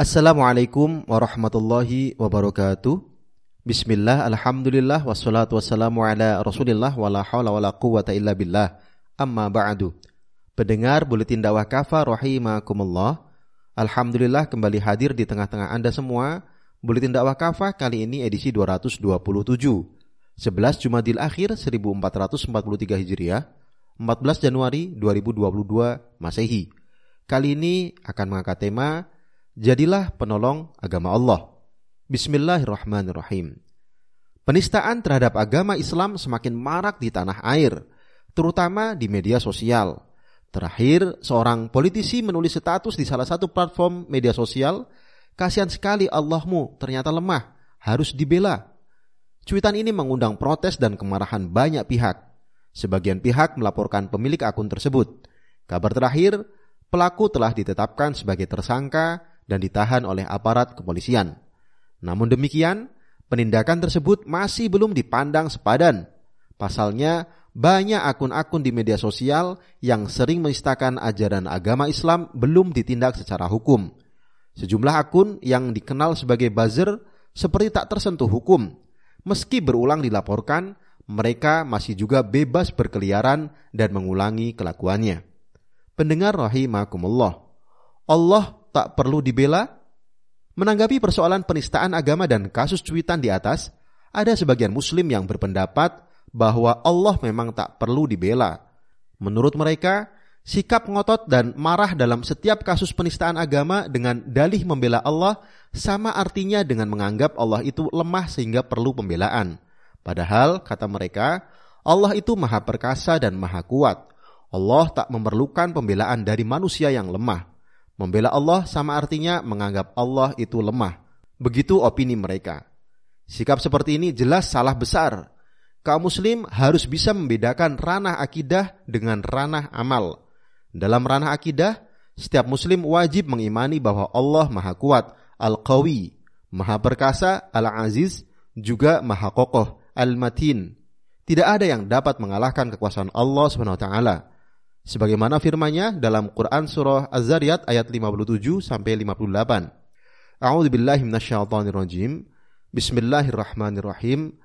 Assalamualaikum warahmatullahi wabarakatuh. Bismillah, alhamdulillah, wassalatu wassalamu ala rasulillah, wa la hawla wa la quwata illa billah. Amma ba'du. Pendengar Buletin Dakwah Kafa rahimakumullah. Alhamdulillah kembali hadir di tengah-tengah Anda semua. Buletin Dakwah Kafa kali ini edisi 227. 11 Jumadil Akhir 1443 Hijriah, 14 Januari 2022 Masehi. Kali ini akan mengangkat tema Jadilah penolong agama Allah. Bismillahirrahmanirrahim. Penistaan terhadap agama Islam semakin marak di tanah air, terutama di media sosial. Terakhir, seorang politisi menulis status di salah satu platform media sosial, kasihan sekali Allahmu ternyata lemah, harus dibela. Cuitan ini mengundang protes dan kemarahan banyak pihak. Sebagian pihak melaporkan pemilik akun tersebut. Kabar terakhir, pelaku telah ditetapkan sebagai tersangka dan ditahan oleh aparat kepolisian. Namun demikian, penindakan tersebut masih belum dipandang sepadan. Pasalnya, banyak akun-akun di media sosial yang sering menistakan ajaran agama Islam belum ditindak secara hukum. Sejumlah akun yang dikenal sebagai buzzer seperti tak tersentuh hukum. Meski berulang dilaporkan, mereka masih juga bebas berkeliaran dan mengulangi kelakuannya. Pendengar rahimakumullah. Allah tak perlu dibela? Menanggapi persoalan penistaan agama dan kasus cuitan di atas, ada sebagian muslim yang berpendapat bahwa Allah memang tak perlu dibela. Menurut mereka, sikap ngotot dan marah dalam setiap kasus penistaan agama dengan dalih membela Allah sama artinya dengan menganggap Allah itu lemah sehingga perlu pembelaan. Padahal, kata mereka, Allah itu maha perkasa dan maha kuat. Allah tak memerlukan pembelaan dari manusia yang lemah. Membela Allah sama artinya menganggap Allah itu lemah. Begitu opini mereka. Sikap seperti ini jelas salah besar. Kaum muslim harus bisa membedakan ranah akidah dengan ranah amal. Dalam ranah akidah, setiap muslim wajib mengimani bahwa Allah Maha Kuat, Al-Qawi, Maha Perkasa, Al-Aziz, juga Maha Kokoh, Al-Matin. Tidak ada yang dapat mengalahkan kekuasaan Allah taala sebagaimana firman-Nya dalam Quran surah Az-Zariyat ayat 57 sampai 58. A'udzu billahi minasyaitonir rajim. Bismillahirrahmanirrahim.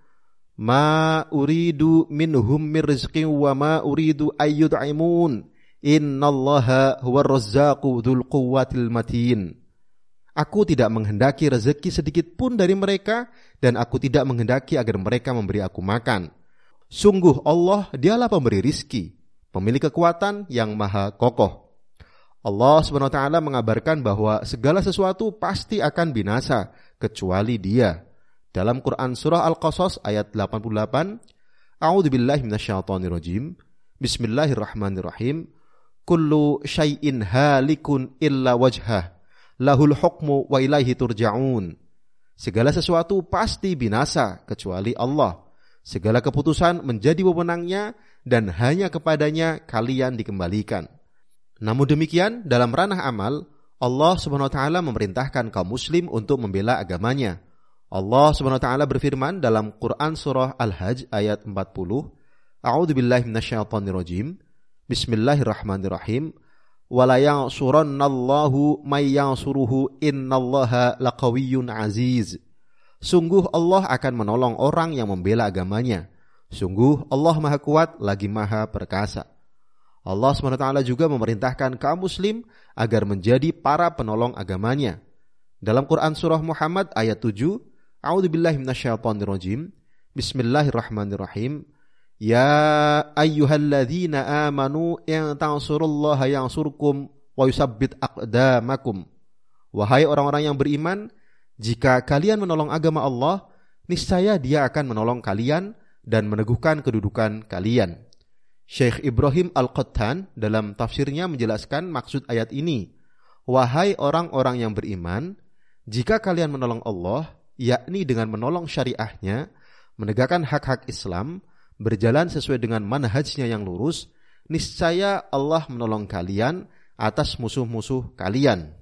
Ma uridu minhum min rizqin wa ma uridu ayyud'imun. Innallaha huwar razzaqu dzul quwwatil matin. Aku tidak menghendaki rezeki sedikit pun dari mereka dan aku tidak menghendaki agar mereka memberi aku makan. Sungguh Allah dialah pemberi rizki pemilik kekuatan yang maha kokoh. Allah taala mengabarkan bahwa segala sesuatu pasti akan binasa kecuali Dia. Dalam Quran surah Al-Qasas ayat 88, A'udzu billahi minasyaitonir rajim. Bismillahirrahmanirrahim. Kullu syai'in halikun illa wajhah. Lahul hukmu wa ilaihi turja'un. Segala sesuatu pasti binasa kecuali Allah. Segala keputusan menjadi wewenangnya dan hanya kepadanya kalian dikembalikan. Namun demikian, dalam ranah amal, Allah Subhanahu wa taala memerintahkan kaum muslim untuk membela agamanya. Allah Subhanahu wa taala berfirman dalam Quran surah Al-Hajj ayat 40, A'udzu billahi minasyaitonir rajim. Bismillahirrahmanirrahim. Wala yansurannallahu may yansuruhu innallaha laqawiyyun aziz. Sungguh Allah akan menolong orang yang membela agamanya. Sungguh Allah Maha Kuat lagi Maha Perkasa. Allah SWT juga memerintahkan kaum muslim agar menjadi para penolong agamanya. Dalam Quran surah Muhammad ayat 7, A'udzu billahi minasyaitonir rajim. Bismillahirrahmanirrahim. Ya ayyuhalladzina amanu in tansurullaha yansurkum wa yusabbit aqdamakum. Wahai orang-orang yang beriman, jika kalian menolong agama Allah, niscaya Dia akan menolong kalian dan meneguhkan kedudukan kalian. Syekh Ibrahim Al-Qattan dalam tafsirnya menjelaskan maksud ayat ini. Wahai orang-orang yang beriman, jika kalian menolong Allah, yakni dengan menolong syariahnya, menegakkan hak-hak Islam, berjalan sesuai dengan manhajnya yang lurus, niscaya Allah menolong kalian atas musuh-musuh kalian.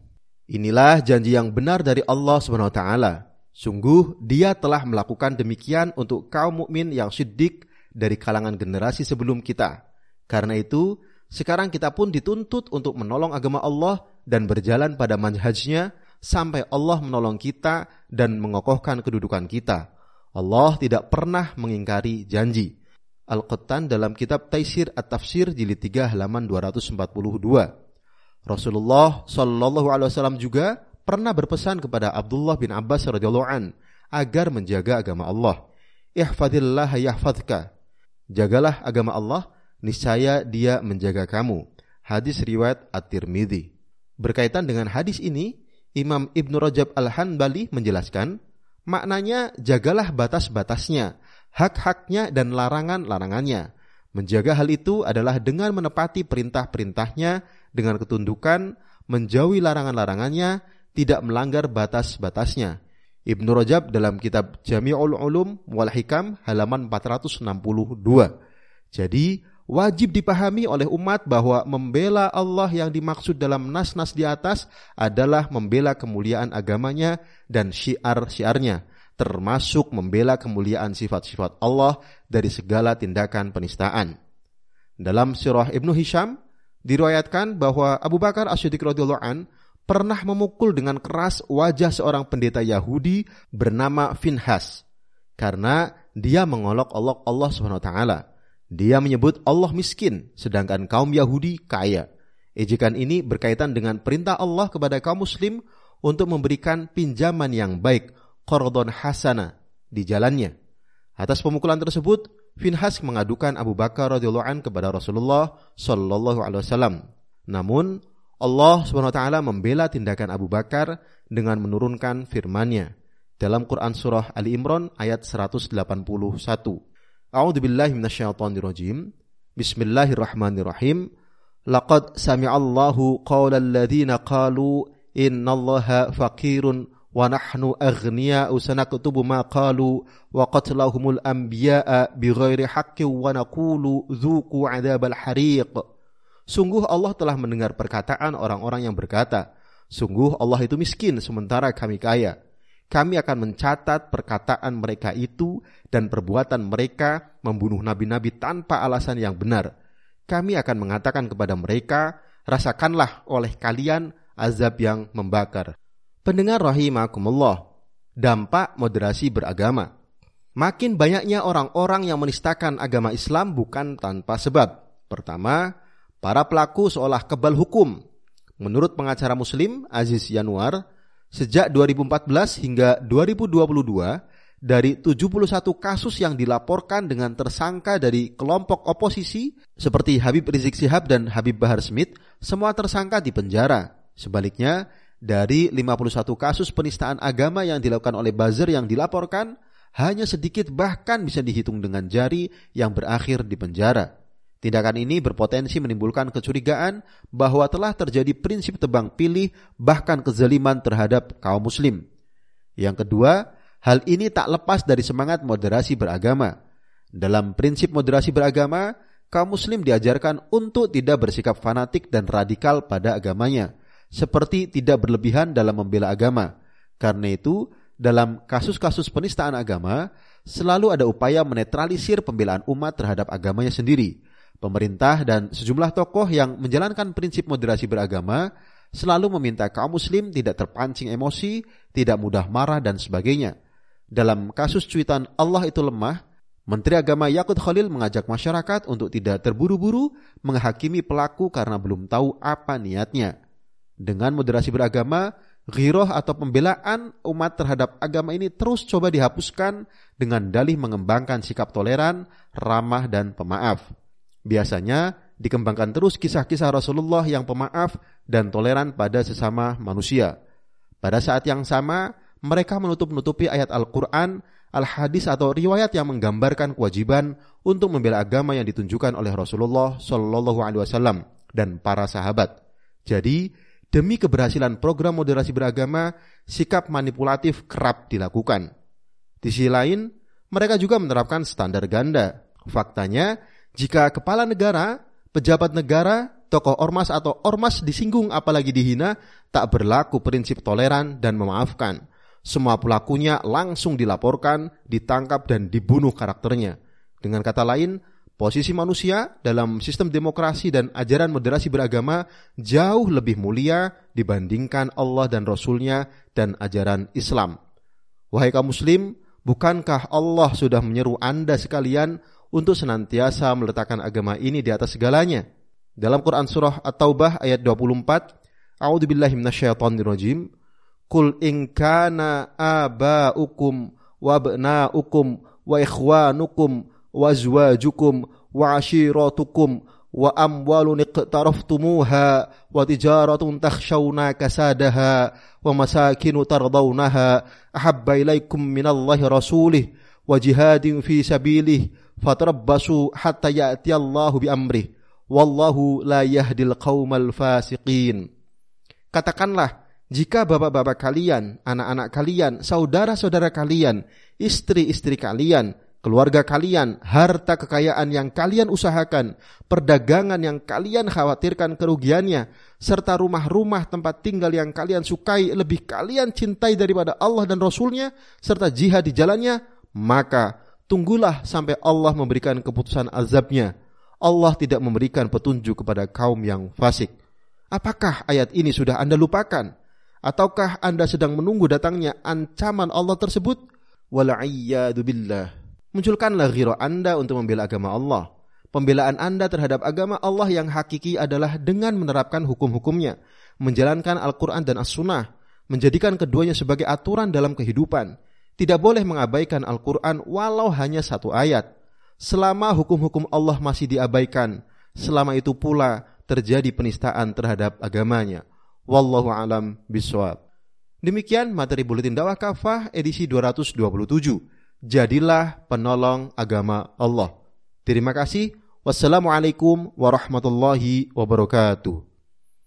Inilah janji yang benar dari Allah Subhanahu wa taala Sungguh dia telah melakukan demikian untuk kaum mukmin yang siddiq dari kalangan generasi sebelum kita. Karena itu, sekarang kita pun dituntut untuk menolong agama Allah dan berjalan pada manhajnya sampai Allah menolong kita dan mengokohkan kedudukan kita. Allah tidak pernah mengingkari janji. Al-Qattan dalam kitab Taisir At-Tafsir jilid 3 halaman 242. Rasulullah Shallallahu alaihi wasallam juga pernah berpesan kepada Abdullah bin Abbas radhiyallahu an agar menjaga agama Allah. Ihfadillah yahfadka. Jagalah agama Allah, niscaya dia menjaga kamu. Hadis riwayat At-Tirmidzi. Berkaitan dengan hadis ini, Imam Ibnu Rajab Al-Hanbali menjelaskan, maknanya jagalah batas-batasnya, hak-haknya dan larangan-larangannya. Menjaga hal itu adalah dengan menepati perintah-perintahnya dengan ketundukan, menjauhi larangan-larangannya, tidak melanggar batas-batasnya. Ibnu Rajab dalam kitab Jami'ul Ulum wal Hikam halaman 462. Jadi, wajib dipahami oleh umat bahwa membela Allah yang dimaksud dalam nas-nas di atas adalah membela kemuliaan agamanya dan syiar-syiarnya, termasuk membela kemuliaan sifat-sifat Allah dari segala tindakan penistaan. Dalam surah Ibnu Hisham, Diriwayatkan bahwa Abu Bakar As-Siddiq radhiyallahu an pernah memukul dengan keras wajah seorang pendeta Yahudi bernama Finhas karena dia mengolok-olok Allah taala. Dia menyebut Allah miskin sedangkan kaum Yahudi kaya. Ejekan ini berkaitan dengan perintah Allah kepada kaum muslim untuk memberikan pinjaman yang baik, qardon hasana di jalannya. Atas pemukulan tersebut, Finhas mengadukan Abu Bakar radhiyallahu an kepada Rasulullah sallallahu alaihi wasallam. Namun Allah Subhanahu wa taala membela tindakan Abu Bakar dengan menurunkan firman-Nya dalam Quran surah Ali Imran ayat 181. A'udzu billahi minasyaitonir rajim. Bismillahirrahmanirrahim. Laqad sami'allahu qaulal ladzina qalu innallaha faqirun wa nahnu aghniya'u sanaktubu ma qalu wa qatlahumul anbiya'a bighairi haqqin wa naqulu Sungguh Allah telah mendengar perkataan orang-orang yang berkata Sungguh Allah itu miskin sementara kami kaya kami akan mencatat perkataan mereka itu dan perbuatan mereka membunuh nabi-nabi tanpa alasan yang benar. Kami akan mengatakan kepada mereka, rasakanlah oleh kalian azab yang membakar. Pendengar rahimakumullah, dampak moderasi beragama. Makin banyaknya orang-orang yang menistakan agama Islam bukan tanpa sebab. Pertama, para pelaku seolah kebal hukum. Menurut pengacara muslim Aziz Yanuar, sejak 2014 hingga 2022, dari 71 kasus yang dilaporkan dengan tersangka dari kelompok oposisi seperti Habib Rizik Sihab dan Habib Bahar Smith, semua tersangka di penjara. Sebaliknya, dari 51 kasus penistaan agama yang dilakukan oleh buzzer yang dilaporkan, hanya sedikit bahkan bisa dihitung dengan jari yang berakhir di penjara. Tindakan ini berpotensi menimbulkan kecurigaan bahwa telah terjadi prinsip tebang pilih bahkan kezaliman terhadap kaum muslim. Yang kedua, hal ini tak lepas dari semangat moderasi beragama. Dalam prinsip moderasi beragama, kaum muslim diajarkan untuk tidak bersikap fanatik dan radikal pada agamanya – seperti tidak berlebihan dalam membela agama. Karena itu, dalam kasus-kasus penistaan agama, selalu ada upaya menetralisir pembelaan umat terhadap agamanya sendiri. Pemerintah dan sejumlah tokoh yang menjalankan prinsip moderasi beragama selalu meminta kaum muslim tidak terpancing emosi, tidak mudah marah dan sebagainya. Dalam kasus cuitan Allah itu lemah, Menteri Agama Yakut Khalil mengajak masyarakat untuk tidak terburu-buru menghakimi pelaku karena belum tahu apa niatnya. Dengan moderasi beragama, ghiroh atau pembelaan umat terhadap agama ini terus coba dihapuskan dengan dalih mengembangkan sikap toleran, ramah, dan pemaaf. Biasanya dikembangkan terus kisah-kisah Rasulullah yang pemaaf dan toleran pada sesama manusia. Pada saat yang sama, mereka menutup-nutupi ayat Al-Quran, Al-Hadis atau riwayat yang menggambarkan kewajiban untuk membela agama yang ditunjukkan oleh Rasulullah Shallallahu Alaihi Wasallam dan para sahabat. Jadi, Demi keberhasilan program moderasi beragama, sikap manipulatif kerap dilakukan. Di sisi lain, mereka juga menerapkan standar ganda. Faktanya, jika kepala negara, pejabat negara, tokoh ormas atau ormas disinggung apalagi dihina, tak berlaku prinsip toleran dan memaafkan. Semua pelakunya langsung dilaporkan, ditangkap dan dibunuh karakternya. Dengan kata lain, posisi manusia dalam sistem demokrasi dan ajaran moderasi beragama jauh lebih mulia dibandingkan Allah dan Rasulnya dan ajaran Islam. Wahai kaum muslim, bukankah Allah sudah menyeru anda sekalian untuk senantiasa meletakkan agama ini di atas segalanya? Dalam Quran Surah At-Taubah ayat 24, A'udhu billahi minasyaitonirrajim, Kul in kana aba'ukum wa abna'ukum wa ikhwanukum iqtaraftumuha wa tijaratun takhshawna kasadaha wa masakinu tardawnaha ahabba ilaikum minallahi rasulih wa jihadin fi sabilih fatarabbasu hatta ya'ti Allahu bi amrih wallahu la yahdil qaumal fasiqin katakanlah jika bapak-bapak kalian, anak-anak kalian, saudara-saudara kalian, istri-istri kalian, keluarga kalian, harta kekayaan yang kalian usahakan, perdagangan yang kalian khawatirkan kerugiannya, serta rumah-rumah tempat tinggal yang kalian sukai lebih kalian cintai daripada Allah dan Rasulnya, serta jihad di jalannya, maka tunggulah sampai Allah memberikan keputusan azabnya. Allah tidak memberikan petunjuk kepada kaum yang fasik. Apakah ayat ini sudah Anda lupakan? Ataukah Anda sedang menunggu datangnya ancaman Allah tersebut? Wal'ayyadu billah. Munculkanlah ghiro Anda untuk membela agama Allah. Pembelaan Anda terhadap agama Allah yang hakiki adalah dengan menerapkan hukum-hukumnya, menjalankan Al-Quran dan As-Sunnah, menjadikan keduanya sebagai aturan dalam kehidupan. Tidak boleh mengabaikan Al-Quran walau hanya satu ayat. Selama hukum-hukum Allah masih diabaikan, selama itu pula terjadi penistaan terhadap agamanya. Wallahu alam biswab. Demikian materi buletin dakwah kafah edisi 227 jadilah penolong agama Allah. Terima kasih. Wassalamualaikum warahmatullahi wabarakatuh.